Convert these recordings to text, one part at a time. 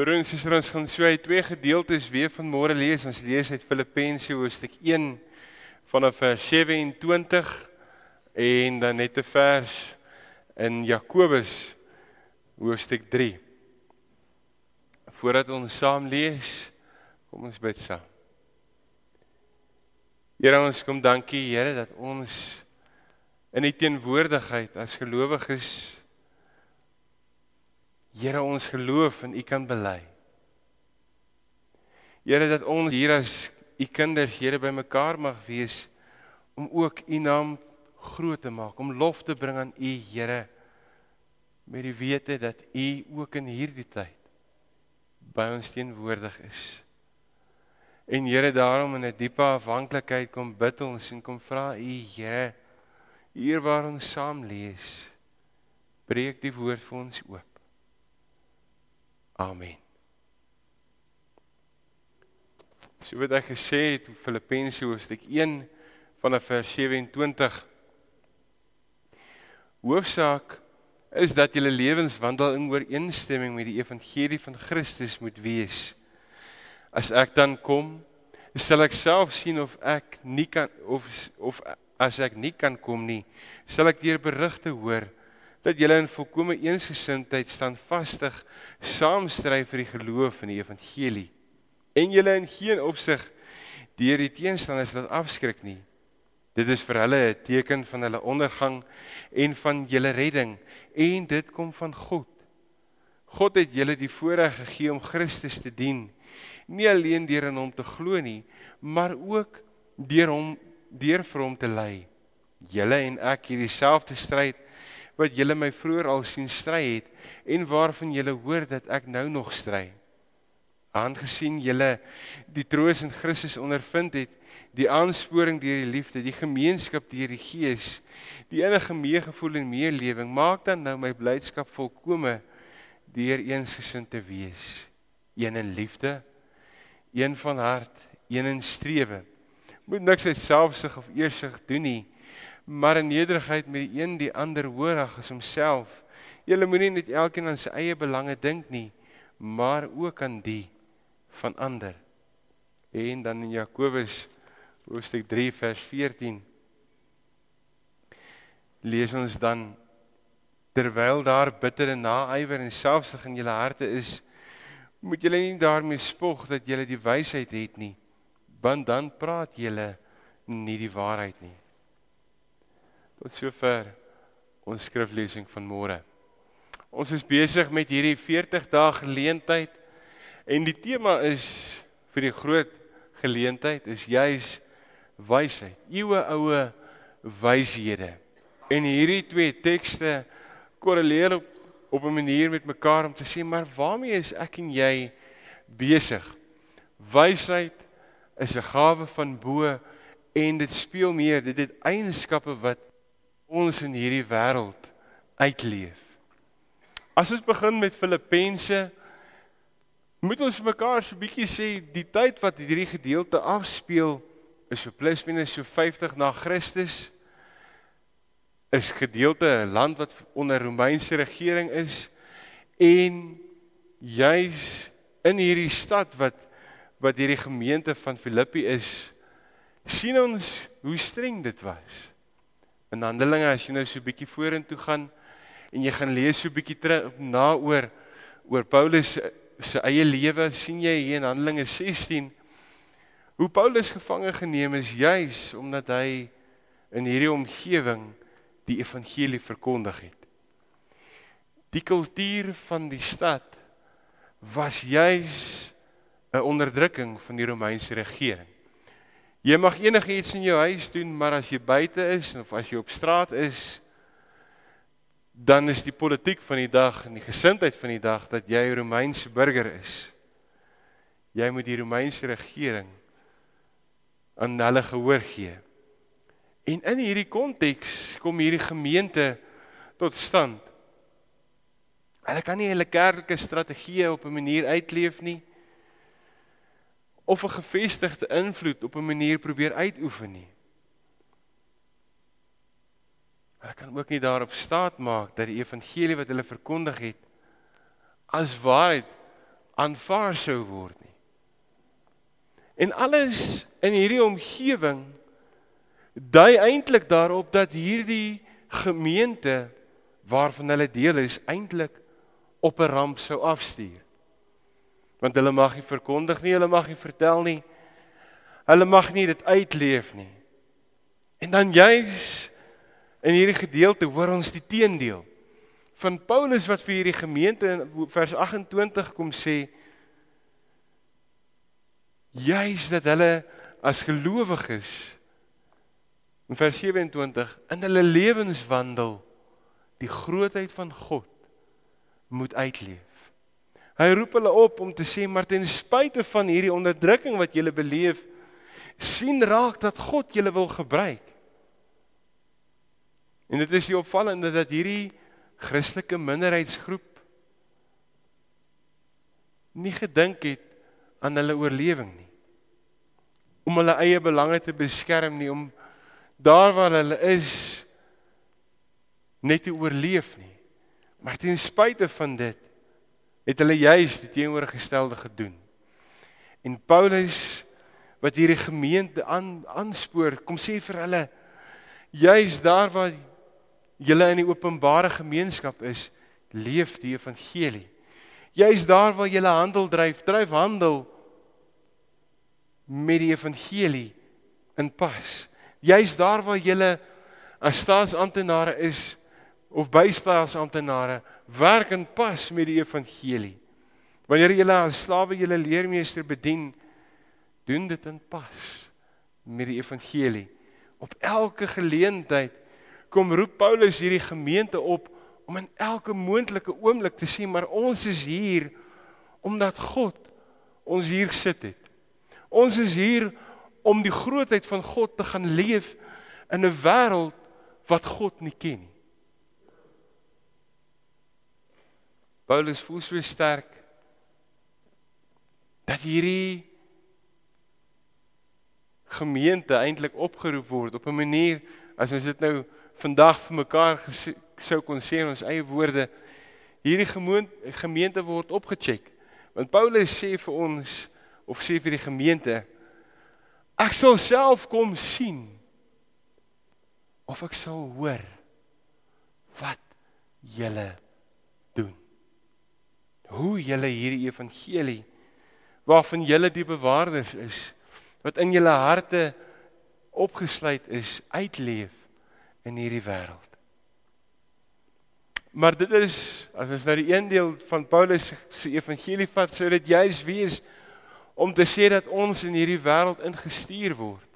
Broers en susters, ons gaan so uit twee gedeeltes weer vanmôre lees. Ons lees uit Filippense hoofstuk 1 vanaf vers 27 en dan net 'n vers in Jakobus hoofstuk 3. Voordat ons saam lees, kom ons bid saam. Here ons kom dankie Here dat ons in u teenwoordigheid as gelowiges Here ons geloof en U kan bely. Here dat ons hier as U kinders Here bymekaar mag wees om ook U naam groot te maak, om lof te bring aan U Here met die wete dat U ook in hierdie tyd by ons teenwoordig is. En Here daarom in 'n diepe afhanklikheid kom bid ons en kom vra U Here hier waar ons saam lees breek die woord vir ons oop. Amen. So wat ek gesê het in Filippense hoofstuk 1 vanaf vers 27 Hoofsaak is dat julle lewenswandel in ooreenstemming met die evangelie van Christus moet wees. As ek dan kom, sal ek self sien of ek nie kan of of as ek nie kan kom nie, sal ek deur berigte hoor dat julle in volkomme eensgesindheid standvastig saamstry vir die geloof in die evangelie en julle in geen opsig deur die teenstanders laat afskrik nie. Dit is vir hulle 'n teken van hulle ondergang en van julle redding en dit kom van God. God het julle die voorreg gegee om Christus te dien, nie alleen deur in hom te glo nie, maar ook deur hom deur vir hom te ly. Julle en ek hierdie selfde stryd wat julle my vroeër al sien stry het en waarvan julle hoor dat ek nou nog stry. Aangesien julle die troos in Christus ondervind het, die aansporing deur die liefde, die gemeenskap deur die Gees, die innige meegevoel en meelewing, maak dan nou my blydskap volkome deur eensgesind te wees, een in liefde, een van hart, een in strewe. Moet niks uit selfsug of eersug doen nie, maar in nederigheid met die een die ander hoorig as homself. Julle moenie net elkeen aan sy eie belange dink nie, maar ook aan die van ander. En dan in Jakobus hoofstuk 3 vers 14 lees ons dan terwyl daar bittere naaiwer en selfsug in julle harte is, moet julle nie daarmee spog dat julle die wysheid het nie, want dan praat julle nie die waarheid nie. Tot sover ons skriflesing van môre. Ons is besig met hierdie 40 dae geleentheid en die tema is vir die groot geleentheid is juis wysheid. Eeue oue wyshede. En hierdie twee tekste korreleer op, op 'n manier met mekaar om te sê maar waarmee is ek en jy besig? Wysheid is 'n gawe van bo en dit speel meer dit het eienskappe wat ons in hierdie wêreld uitleef. As ons begin met Filippense moet ons mekaar so 'n bietjie sê die tyd wat hierdie gedeelte afspeel is so plus minus so 50 na Christus is gedeelte 'n land wat onder Romeinse regering is en juis in hierdie stad wat wat hierdie gemeente van Filippi is sien ons hoe streng dit was. In Handelinge as jy nou so 'n bietjie vorentoe gaan en jy gaan lees so 'n bietjie terug na oor oor Paulus se eie lewe, sien jy hier in Handelinge 16 hoe Paulus gevange geneem is juis omdat hy in hierdie omgewing die evangelie verkondig het. Die kultuur van die stad was juis 'n onderdrukking van die Romeinse regering. Jy mag enigiets in jou huis doen, maar as jy buite is of as jy op straat is, dan is die politiek van die dag en die gesindheid van die dag dat jy 'n Romeinse burger is. Jy moet die Romeinse regering aan hulle gehoor gee. En in hierdie konteks kom hierdie gemeente tot stand. Hulle kan nie hulle kerklike strategie op 'n manier uitleef nie of 'n gevestigde invloed op 'n manier probeer uitoefen nie. Hulle kan ook nie daarop staat maak dat die evangelie wat hulle verkondig het as waarheid aanvaar sou word nie. En alles in hierdie omgewing dui eintlik daarop dat hierdie gemeente waarvan hulle deel is eintlik op 'n ramp sou afstuur. Want hulle mag nie verkondig nie, hulle mag nie vertel nie. Hulle mag nie dit uitleef nie. En dan juis in hierdie gedeelte hoor ons die teendeel van Paulus wat vir hierdie gemeente in vers 28 kom sê juis dat hulle as gelowiges in vers 27 in hulle lewenswandel die grootheid van God moet uitleef. Hy roep hulle op om te sê maar ten spyte van hierdie onderdrukking wat julle beleef, sien raak dat God julle wil gebruik. En dit is die opvallende dat hierdie Christelike minderheidsgroep nie gedink het aan hulle oorlewing nie. Om hulle eie belange te beskerm nie, om daar waar hulle is net te oorleef nie. Maar ten spyte van dit het hulle juis die teenoorgestelde gedoen. En Paulus wat hierdie gemeente aan aanspoor, kom sê vir hulle juis daar waar julle in die openbare gemeenskap is, leef die evangelie. Juis daar waar julle handel dryf, dryf handel met die evangelie in pas. Juis daar waar julle as staatsamptenare is of bystaasamptenare, werk in pas met die evangelie. Wanneer jy as slawe julle leermeester bedien, doen dit in pas met die evangelie. Op elke geleentheid kom roep Paulus hierdie gemeente op om in elke moontlike oomblik te sê maar ons is hier omdat God ons hier sit het. Ons is hier om die grootheid van God te gaan leef in 'n wêreld wat God nie ken nie. Paulus voel so sterk dat hierdie gemeente eintlik opgeroep word op 'n manier as ons dit nou vandag vir mekaar sou kon sê in ons eie woorde hierdie gemeente word opgecheck. Want Paulus sê vir ons of sê vir die gemeente ek sal self kom sien of ek sal hoor wat julle hoe julle hierdie evangelie waarvan julle die bewaarders is wat in julle harte opgesluit is uitleef in hierdie wêreld. Maar dit is as ons nou die een deel van Paulus se evangelie vat, sou dit juis wees om te sê dat ons in hierdie wêreld ingestuur word.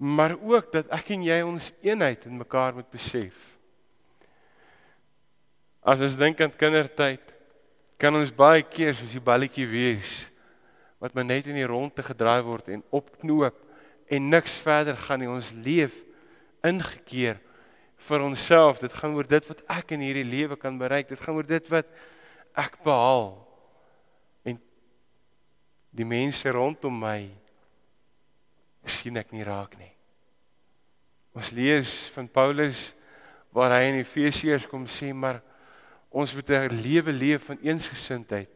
Maar ook dat ek en jy ons eenheid in mekaar moet besef. As ons dink aan kindertyd, kan ons baie keer soos die balletjie wees wat maar net in die ronde gedraai word en opknoop en niks verder gaan nie. Ons leef ingekeer vir onsself. Dit gaan oor dit wat ek in hierdie lewe kan bereik. Dit gaan oor dit wat ek behaal. En die mense rondom my sien ek nie raak nie. Ons lees van Paulus waar hy in Efesiërs kom sê maar ons moet 'n lewe leef van eensgesindheid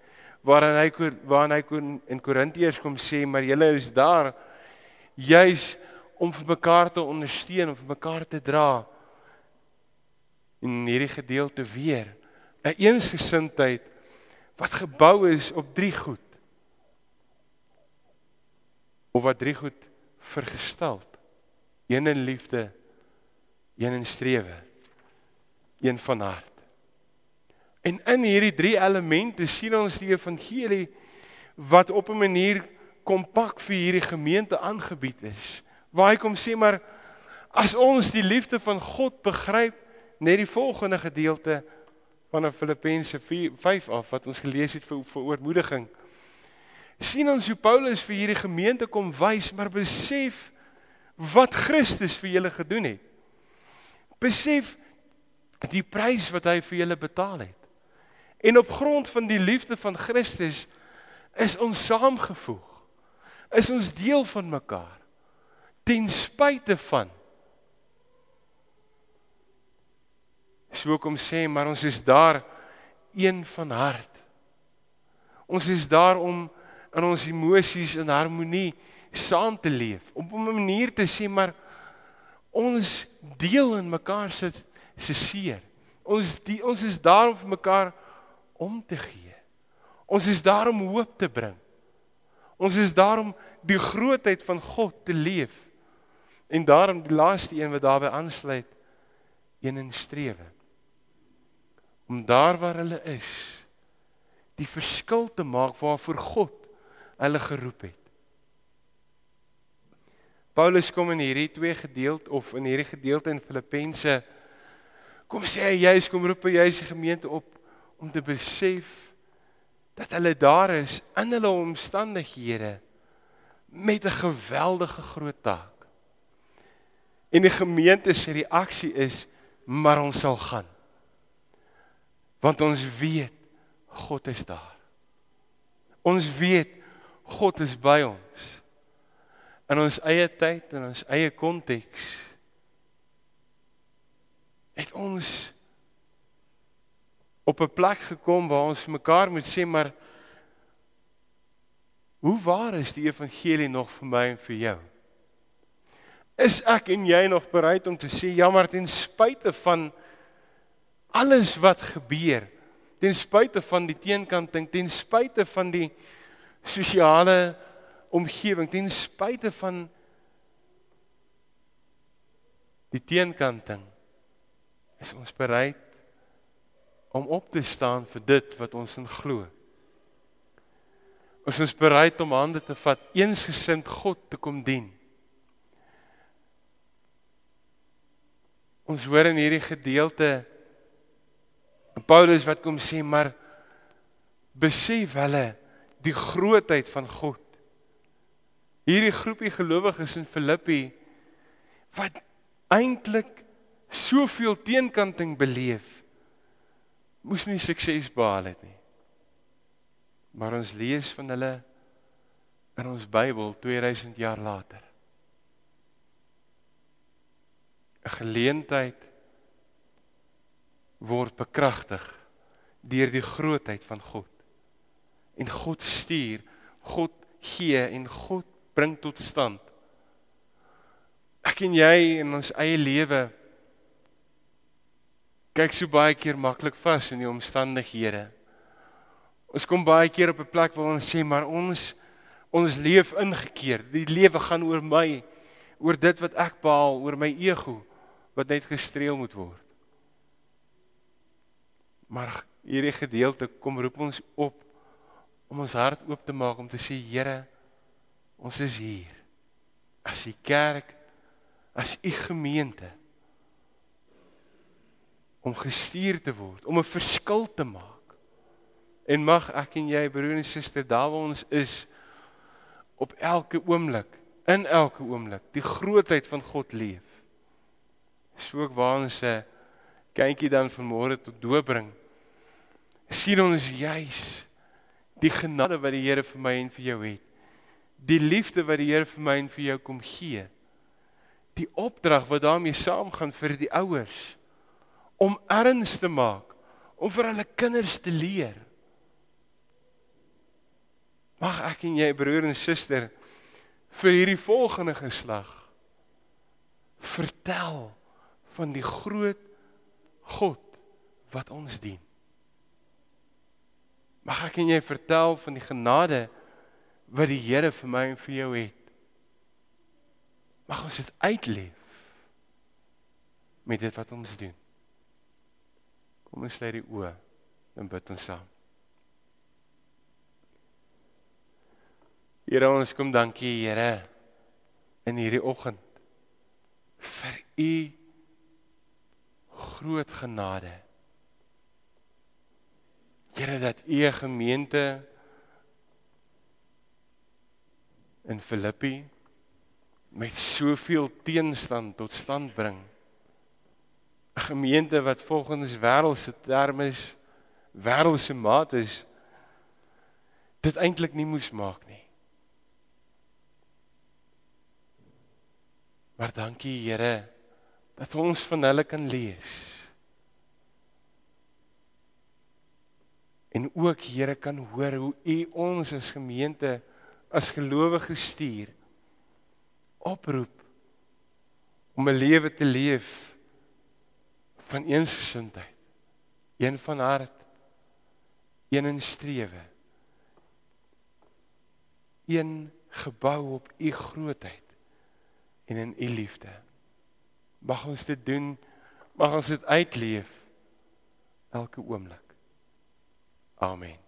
waarin hy waarin hy in Korintiërs kom sê maar julle is daar juis om vir mekaar te ondersteun om vir mekaar te dra. In hierdie gedeelte weer 'n eensgesindheid wat gebou is op drie goed. Of wat drie goed vergestel. Een in liefde een in strewe een van hart En in hierdie drie elemente sien ons die evangelie wat op 'n manier kompak vir hierdie gemeente aangebied is. Waar hy kom sê maar as ons die liefde van God begryp, net die volgende gedeelte van Filippense 5 af wat ons gelees het vir vir oormoediging. sien ons hoe Paulus vir hierdie gemeente kom wys, maar besef wat Christus vir julle gedoen het. Besef die prys wat hy vir julle betaal het. En op grond van die liefde van Christus is ons saamgevoeg. Is ons deel van mekaar. Ten spyte van So kom sê maar ons is daar een van hart. Ons is daar om in ons emosies in harmonie saam te leef. Op 'n manier te sê maar ons deel in mekaar se se seer. Ons die, ons is daar om vir mekaar om te gee. Ons is daar om hoop te bring. Ons is daar om die grootheid van God te leef. En daarom die laaste een wat daarbey aansluit, een in strewe. Om daar waar hulle is, die verskil te maak waarvoor God hulle geroep het. Paulus kom in hierdie twee gedeelte of in hierdie gedeelte in Filippense kom sê hy juis kom roep hy juis die gemeente op om te besef dat hulle daar is in hulle omstandighede met 'n geweldige groot taak. En die gemeente se reaksie is maar ons sal gaan. Want ons weet God is daar. Ons weet God is by ons. In ons eie tyd en ons eie konteks het ons op 'n plek gekom waar ons mekaar moet sê maar hoe waar is die evangelie nog vir my en vir jou? Is ek en jy nog bereid om te sê jammer ten spyte van alles wat gebeur, ten spyte van die teenkanting, ten spyte van die sosiale omgewing, ten spyte van die teenkanting, is ons bereid om op te staan vir dit wat ons in glo. Ons is bereid om hande te vat, eensgesind God te kom dien. Ons hoor in hierdie gedeelte Paulus wat kom sê maar besef hulle die grootheid van God. Hierdie groepie gelowiges in Filippi wat eintlik soveel teenkanting beleef moes nie sukses behaal het nie. Maar ons lees van hulle in ons Bybel 2000 jaar later. 'n geleentheid word bekragtig deur die grootheid van God. En God stuur, God gee en God bring tot stand. Ek en jy in ons eie lewe kyk so baie keer maklik vas in die omstandighede. Ons kom baie keer op 'n plek waar ons sê maar ons ons leef ingekeer. Die lewe gaan oor my, oor dit wat ek behaal, oor my ego wat net gestreel moet word. Maar hierdie gedeelte kom roep ons op om ons hart oop te maak om te sê Here, ons is hier. As u kerk, as u gemeente om gestuur te word, om 'n verskil te maak. En mag ek en jy broer en suster daar waar ons is op elke oomblik, in elke oomblik, die grootheid van God leef. So ook waar ons 'n kindjie dan vanmôre tot doop bring. Sien ons juis die genade wat die Here vir my en vir jou het. Die liefde wat die Here vir my en vir jou kom gee. Die opdrag wat daarmee saamgaan vir die ouers om erns te maak om vir hulle kinders te leer mag ek en jy broer en suster vir hierdie volgende geslag vertel van die groot God wat ons dien. Mag ek en jy vertel van die genade wat die Here vir my en vir jou het. Mag ons dit uitleef met dit wat ons doen. Kom ons sluit die oë en bid ons saam. Here ons kom dankie Here in hierdie oggend vir u groot genade. Here dat u gemeente in Filippi met soveel teenstand tot stand bring. 'n Gemeente wat volgens wêreldse terme is, wêreldse maat is dit eintlik nie moes maak nie. Maar dankie Here dat ons van hulle kan lees. En ook Here kan hoor hoe U ons as gemeente as gelowiges stuur oproep om 'n lewe te leef van eensgesindheid, een van hart, een in strewe, een gebou op U grootheid en in U liefde. Mag ons dit doen, mag ons dit uitleef elke oomblik. Amen.